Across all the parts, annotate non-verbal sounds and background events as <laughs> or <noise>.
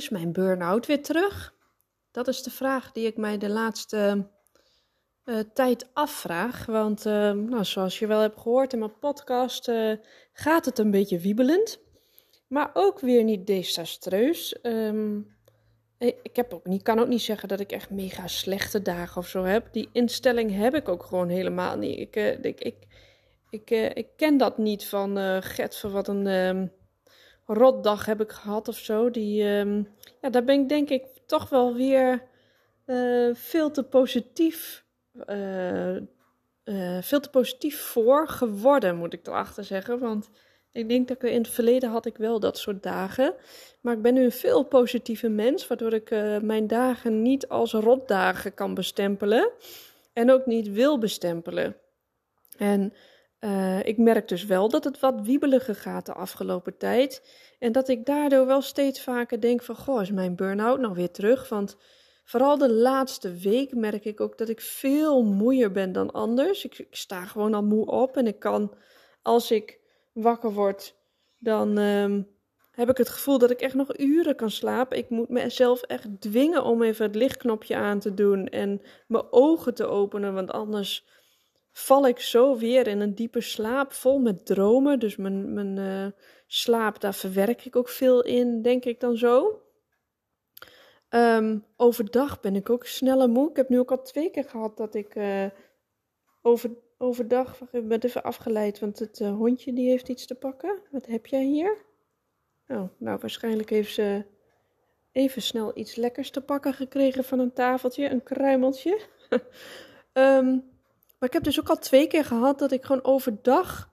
Is mijn burn-out weer terug? Dat is de vraag die ik mij de laatste uh, tijd afvraag. Want uh, nou, zoals je wel hebt gehoord in mijn podcast, uh, gaat het een beetje wiebelend. Maar ook weer niet desastreus. Um, ik heb ook niet, kan ook niet zeggen dat ik echt mega slechte dagen of zo heb. Die instelling heb ik ook gewoon helemaal niet. Ik, ik, ik, ik, ik ken dat niet van uh, Get wat een. Um, rotdag heb ik gehad of zo. Die, um, ja, daar ben ik denk ik toch wel weer uh, veel te positief. Uh, uh, veel te positief voor geworden, moet ik erachter zeggen. Want ik denk dat ik in het verleden had ik wel dat soort dagen. Maar ik ben nu een veel positieve mens, waardoor ik mijn dagen niet als rotdagen kan bestempelen. En ook niet wil bestempelen. En uh, ik merk dus wel dat het wat wiebeliger gaat de afgelopen tijd. En dat ik daardoor wel steeds vaker denk van, goh, is mijn burn-out nou weer terug? Want vooral de laatste week merk ik ook dat ik veel moeier ben dan anders. Ik, ik sta gewoon al moe op en ik kan, als ik wakker word, dan um, heb ik het gevoel dat ik echt nog uren kan slapen. Ik moet mezelf echt dwingen om even het lichtknopje aan te doen en mijn ogen te openen, want anders val ik zo weer in een diepe slaap vol met dromen. Dus mijn, mijn uh, slaap, daar verwerk ik ook veel in, denk ik dan zo. Um, overdag ben ik ook sneller moe. Ik heb nu ook al twee keer gehad dat ik uh, over, overdag. Ik ben even afgeleid, want het uh, hondje die heeft iets te pakken. Wat heb jij hier? Oh, nou, waarschijnlijk heeft ze even snel iets lekkers te pakken gekregen van een tafeltje, een kruimeltje. um, <laughs> Maar ik heb dus ook al twee keer gehad dat ik gewoon overdag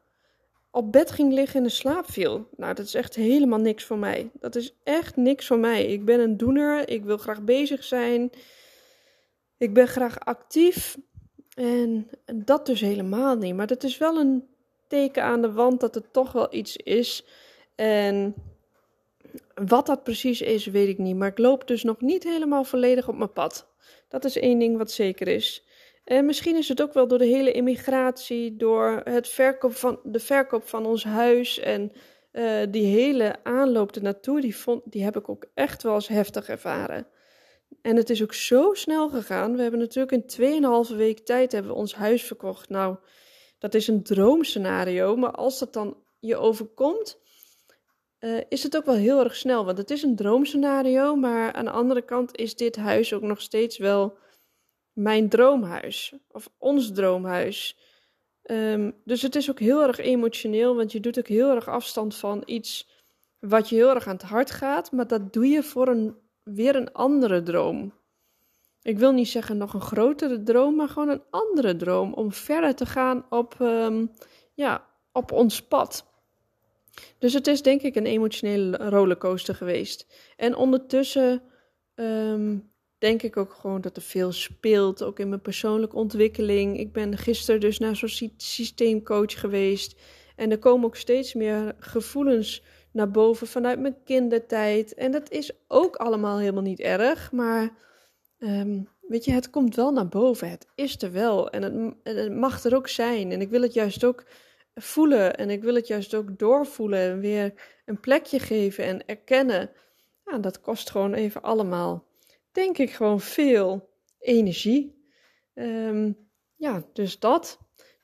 op bed ging liggen en in slaap viel. Nou, dat is echt helemaal niks voor mij. Dat is echt niks voor mij. Ik ben een doener. Ik wil graag bezig zijn. Ik ben graag actief. En, dat dus helemaal niet. Maar dat is wel een teken aan de wand dat het toch wel iets is. En wat dat precies is, weet ik niet. Maar ik loop dus nog niet helemaal volledig op mijn pad. Dat is één ding wat zeker is. En misschien is het ook wel door de hele immigratie, door het verkoop van, de verkoop van ons huis en uh, die hele aanloop ernaartoe, die, die heb ik ook echt wel eens heftig ervaren. En het is ook zo snel gegaan. We hebben natuurlijk in 2,5 week tijd hebben we ons huis verkocht. Nou, dat is een droomscenario, maar als dat dan je overkomt, uh, is het ook wel heel erg snel. Want het is een droomscenario, maar aan de andere kant is dit huis ook nog steeds wel mijn droomhuis of ons droomhuis. Um, dus het is ook heel erg emotioneel, want je doet ook heel erg afstand van iets wat je heel erg aan het hart gaat, maar dat doe je voor een, weer een andere droom. Ik wil niet zeggen nog een grotere droom, maar gewoon een andere droom om verder te gaan op, um, ja, op ons pad. Dus het is denk ik een emotionele rollercoaster geweest. En ondertussen um, denk ik ook gewoon dat er veel speelt, ook in mijn persoonlijke ontwikkeling. Ik ben gisteren dus naar zo'n systeemcoach geweest. En er komen ook steeds meer gevoelens naar boven vanuit mijn kindertijd. En dat is ook allemaal helemaal niet erg, maar um, weet je, het komt wel naar boven. Het is er wel en het, het mag er ook zijn. En ik wil het juist ook voelen en ik wil het juist ook doorvoelen en weer een plekje geven en erkennen. Ja, dat kost gewoon even allemaal denk ik gewoon veel energie. Um, ja, dus dat.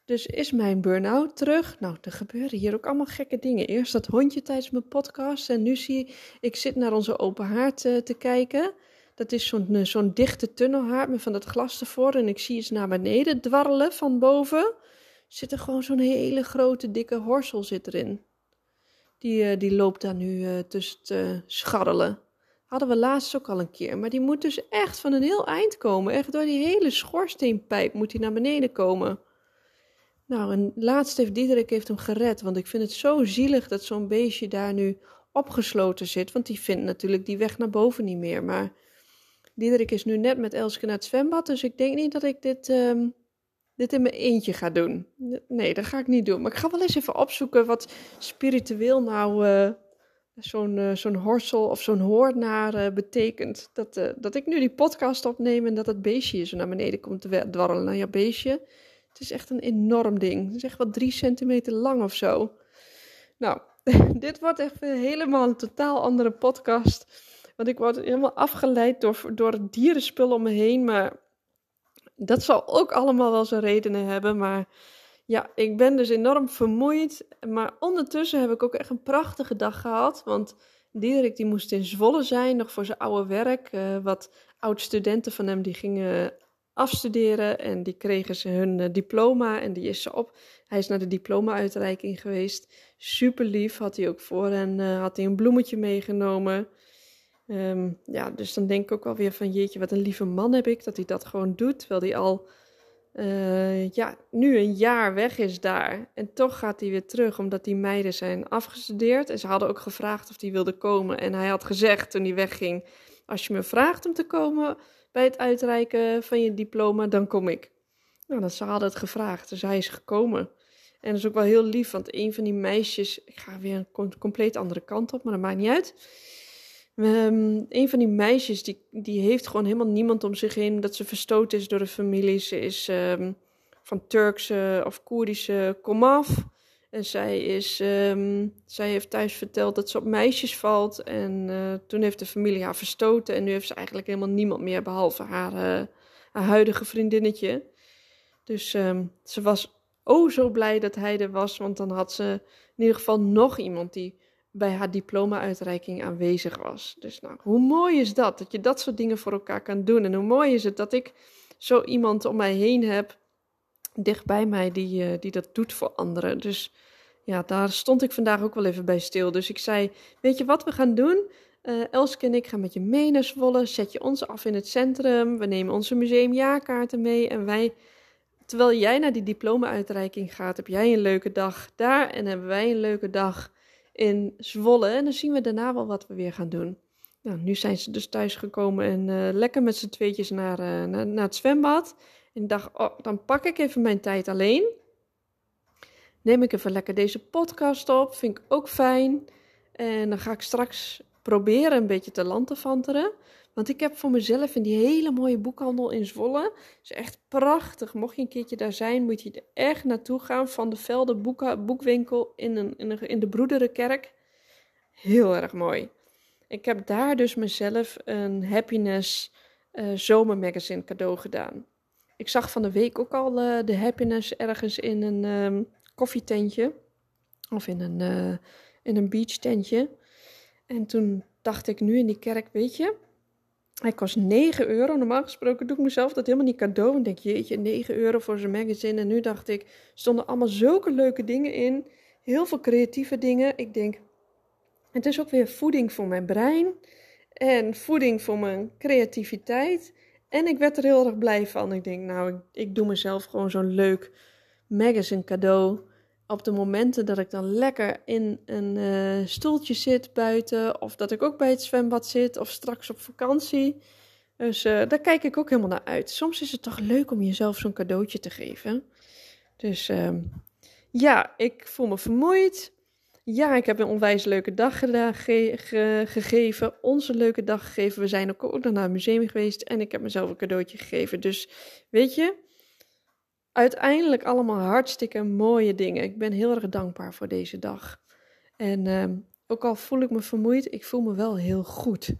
Dus is mijn burn-out terug? Nou, er gebeuren hier ook allemaal gekke dingen. Eerst dat hondje tijdens mijn podcast. En nu zie ik, zit naar onze open haard uh, te kijken. Dat is zo'n uh, zo'n dichte tunnelhaard met van dat glas ervoor. En ik zie iets naar beneden dwarrelen van boven. Zit er gewoon zo'n hele grote dikke horsel zit erin. Die, uh, die loopt daar nu tussen te scharrelen. Hadden we laatst ook al een keer. Maar die moet dus echt van een heel eind komen. Echt door die hele schoorsteenpijp moet hij naar beneden komen. Nou, en laatst heeft Diederik hem gered. Want ik vind het zo zielig dat zo'n beestje daar nu opgesloten zit. Want die vindt natuurlijk die weg naar boven niet meer. Maar Diederik is nu net met Elske naar het zwembad. Dus ik denk niet dat ik dit, ehm, dit in mijn eentje ga doen. Nee, dat ga ik niet doen. Maar ik ga wel eens even opzoeken wat spiritueel nou uh, zo'n uh, zo'n horsel of zo'n hoornaar uh, betekent. Dat, dat ik nu die podcast opneem en dat het beestje zo naar beneden komt dwarrelen. Nou ja, beestje. Het is echt een enorm ding. Het is echt wel drie centimeter lang of zo. Nou, <laughs> dit wordt echt helemaal een totaal andere podcast. Want ik word helemaal afgeleid door, door dierenspul om me heen. Maar dat zal ook allemaal wel zijn redenen hebben. Maar ja, ik ben dus enorm vermoeid. Maar ondertussen heb ik ook echt een prachtige dag gehad. Want Diederik die moest in Zwolle zijn, nog voor zijn oude werk. Uh, wat oud-studenten van hem die gingen afstuderen en die kregen ze hun uh, diploma en die is ze op. Hij is naar de diploma-uitreiking geweest. Super lief had hij ook voor en uh, had hij een bloemetje meegenomen. Um, ja, dus dan denk ik ook wel weer van jeetje, wat een lieve man heb ik dat hij dat gewoon doet, terwijl hij al uh, ja, nu een jaar weg is daar. En toch gaat hij weer terug, omdat die meiden zijn afgestudeerd. En ze hadden ook gevraagd of hij wilde komen. En hij had gezegd toen hij wegging, als je me vraagt om te komen bij het uitreiken van je diploma, dan kom ik. Nou, dat ze hadden het gevraagd, dus hij is gekomen. En dat is ook wel heel lief, want een van die meisjes, ik ga weer een compleet andere kant op, maar dat maakt niet uit. Um, een van die meisjes, die, die heeft gewoon helemaal niemand om zich heen, dat ze verstoten is door de familie. Ze is um, van Turkse of Koerdische komaf. En zij, is, um, zij heeft thuis verteld dat ze op meisjes valt. En uh, toen heeft de familie haar verstoten. En nu heeft ze eigenlijk helemaal niemand meer, behalve haar, uh, haar huidige vriendinnetje. Dus ze was oh zo blij dat hij er was. Want dan had ze in ieder geval nog iemand die bij haar diploma-uitreiking aanwezig was. Dus nou, hoe mooi is dat? Dat je dat soort dingen voor elkaar kan doen. En hoe mooi is het dat ik zo iemand om mij heen heb, dichtbij mij, die, uh, die dat doet voor anderen. Dus ja, daar stond ik vandaag ook wel even bij stil. Dus ik zei, weet je wat we gaan doen? Uh, Elske en ik gaan met je mee naar Zwolle. Zet je ons af in het centrum. We nemen onze museumjaarkaarten mee. En wij, terwijl jij naar die diploma-uitreiking gaat, heb jij een leuke dag daar. En hebben wij een leuke dag in Zwolle. En dan zien we daarna wel wat we weer gaan doen. Nou, nu zijn ze dus thuisgekomen en uh, lekker met z'n tweetjes naar, uh, naar, naar, het zwembad. En ik dacht, oh, dan pak ik even mijn tijd alleen. Neem ik even lekker deze podcast op, vind ik ook fijn. En dan ga ik straks proberen een beetje te lanterfanteren. Want ik heb voor mezelf in die hele mooie boekhandel in Zwolle. is echt prachtig. Mocht je een keertje daar zijn, moet je er echt naartoe gaan. Van de Velde boekwinkel in, een, in, in de Broederenkerk. Heel erg mooi. Ik heb daar dus mezelf een Happiness uh, zomermagazine cadeau gedaan. Ik zag van de week ook al uh, de Happiness ergens in een um, koffietentje. Of in een, uh, in een beachtentje. En toen dacht ik nu in die kerk, weet je, hij kost 9 euro. Normaal gesproken doe ik mezelf dat helemaal niet cadeau. En denk, jeetje, 9 euro voor zijn magazine. En nu dacht ik, stonden allemaal zulke leuke dingen in. Heel veel creatieve dingen. Ik denk, het is ook weer voeding voor mijn brein. En voeding voor mijn creativiteit. En ik werd er heel erg blij van. Ik denk, nou, ik, ik doe mezelf gewoon zo'n leuk magazine cadeau op de momenten dat ik dan lekker in een uh, stoeltje zit buiten, of dat ik ook bij het zwembad zit, of straks op vakantie. Dus uh, daar kijk ik ook helemaal naar uit. Soms is het toch leuk om jezelf zo'n cadeautje te geven. Dus uh, ja, ik voel me vermoeid. Ja, ik heb een onwijs leuke dag ge ge gegeven. Onze leuke dag gegeven. We zijn ook, ook naar het museum geweest. En ik heb mezelf een cadeautje gegeven. Dus weet je, uiteindelijk allemaal hartstikke mooie dingen. Ik ben heel erg dankbaar voor deze dag. En uh, ook al voel ik me vermoeid, ik voel me wel heel goed.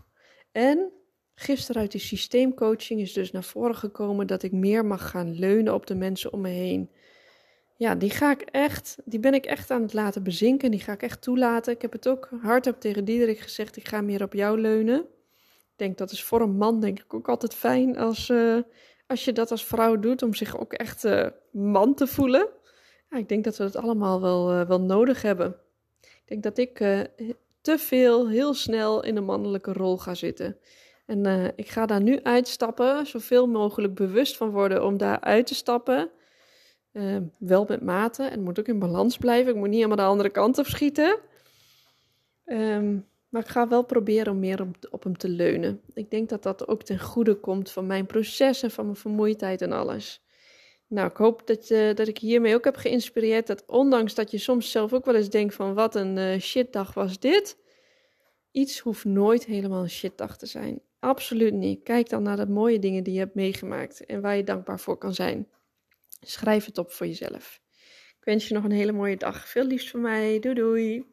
En gisteren uit die systeemcoaching is dus naar voren gekomen dat ik meer mag gaan leunen op de mensen om me heen. Ja, die ga ik echt, die ben ik echt aan het laten bezinken. Die ga ik echt toelaten. Ik heb het ook hardop tegen Diederik gezegd. Ik ga meer op jou leunen. Ik denk dat is voor een man denk ik ook altijd fijn als, uh, als je dat als vrouw doet, om zich ook echt uh, man te voelen. Ja, ik denk dat we dat allemaal wel, uh, wel nodig hebben. Ik denk dat ik uh, te veel, heel snel in een mannelijke rol ga zitten. En ik ga daar nu uitstappen, zoveel mogelijk bewust van worden om daar uit te stappen. wel met mate en moet ook in balans blijven. Ik moet niet helemaal de andere kant op schieten. Ehm, maar ik ga wel proberen om meer op, hem te leunen. Ik denk dat dat ook ten goede komt van mijn proces en van mijn vermoeidheid en alles. Nou, ik hoop dat, uh, dat ik hiermee ook heb geïnspireerd. Dat ondanks dat je soms zelf ook wel eens denkt van wat een uh, shitdag was dit. Iets hoeft nooit helemaal een shitdag te zijn. Absoluut niet. Kijk dan naar de mooie dingen die je hebt meegemaakt en waar je dankbaar voor kan zijn. Schrijf het op voor jezelf. Ik wens je nog een hele mooie dag. Veel liefst van mij. Doei doei.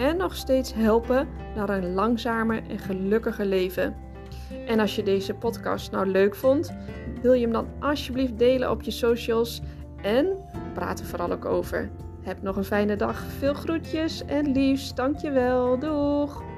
en nog steeds helpen naar een langzamer en gelukkiger leven. En als je deze podcast nou leuk vond, wil je hem dan alsjeblieft delen op je socials en praat er vooral ook over. Heb nog een fijne dag. Veel groetjes en liefst. Dankjewel. Doeg!